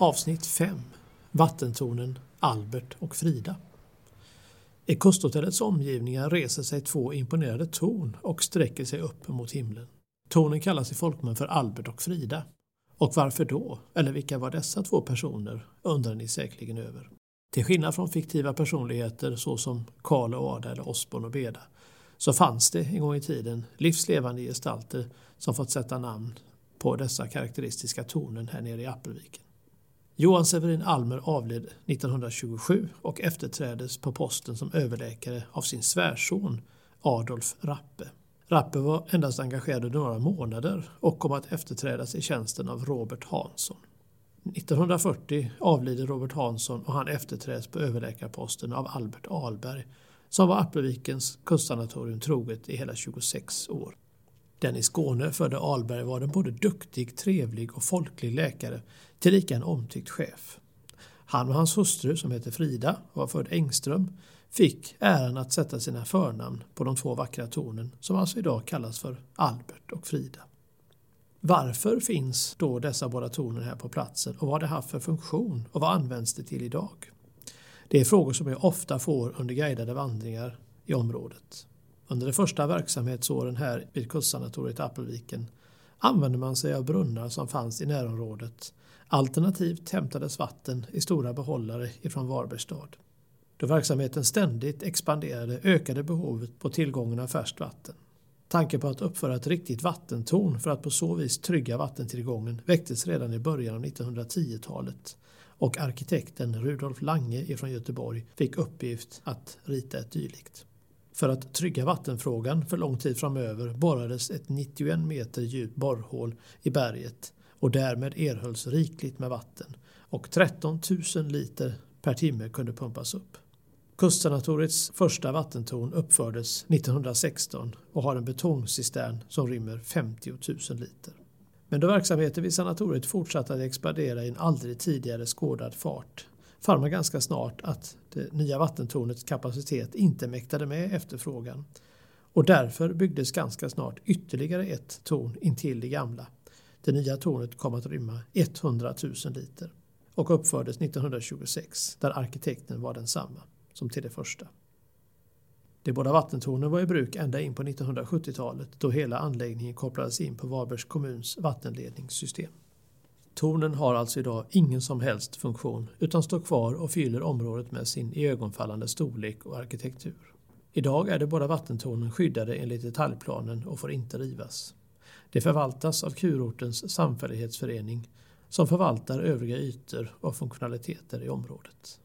Avsnitt 5 Vattentornen Albert och Frida I kusthotellets omgivningar reser sig två imponerade torn och sträcker sig upp mot himlen. Tornen kallas i folkmun för Albert och Frida. Och varför då? Eller vilka var dessa två personer? undrar ni säkerligen över. Till skillnad från fiktiva personligheter såsom Karl och Ada eller Osborn och Beda så fanns det en gång i tiden livslevande gestalter som fått sätta namn på dessa karaktäristiska tornen här nere i Appelviken. Johan Severin Almer avled 1927 och efterträddes på posten som överläkare av sin svärson Adolf Rappe. Rappe var endast engagerad under några månader och kom att efterträdas i tjänsten av Robert Hansson. 1940 avlider Robert Hansson och han efterträds på överläkarposten av Albert Alberg som var Appelvikens kustsanatorium troget i hela 26 år. Den i Skåne födde Alberg var en både duktig, trevlig och folklig läkare, tillika en omtyckt chef. Han och hans hustru, som heter Frida och var född Engström, fick äran att sätta sina förnamn på de två vackra tornen som alltså idag kallas för Albert och Frida. Varför finns då dessa båda tornen här på platsen och vad har det haft för funktion och vad används det till idag? Det är frågor som jag ofta får under guidade vandringar i området. Under de första verksamhetsåren här vid kustsanatoriet Appelviken använde man sig av brunnar som fanns i närområdet. Alternativt hämtades vatten i stora behållare ifrån Varbergs stad. Då verksamheten ständigt expanderade ökade behovet på tillgången av färskt vatten. Tanken på att uppföra ett riktigt vattentorn för att på så vis trygga vattentillgången väcktes redan i början av 1910-talet och arkitekten Rudolf Lange från Göteborg fick uppgift att rita ett dylikt. För att trygga vattenfrågan för lång tid framöver borrades ett 91 meter djupt borrhål i berget och därmed erhölls rikligt med vatten och 13 000 liter per timme kunde pumpas upp. Kustsanatoriets första vattentorn uppfördes 1916 och har en betongcistern som rymmer 50 000 liter. Men då verksamheten vid sanatoriet fortsatte att expandera i en aldrig tidigare skådad fart fann man ganska snart att det nya vattentornets kapacitet inte mäktade med efterfrågan. Och därför byggdes ganska snart ytterligare ett torn intill det gamla. Det nya tornet kom att rymma 100 000 liter och uppfördes 1926 där arkitekten var densamma som till det första. De båda vattentornen var i bruk ända in på 1970-talet då hela anläggningen kopplades in på Varbergs kommuns vattenledningssystem. Tornen har alltså idag ingen som helst funktion utan står kvar och fyller området med sin iögonfallande storlek och arkitektur. Idag är de båda vattentornen skyddade enligt detaljplanen och får inte rivas. De förvaltas av kurortens samfällighetsförening som förvaltar övriga ytor och funktionaliteter i området.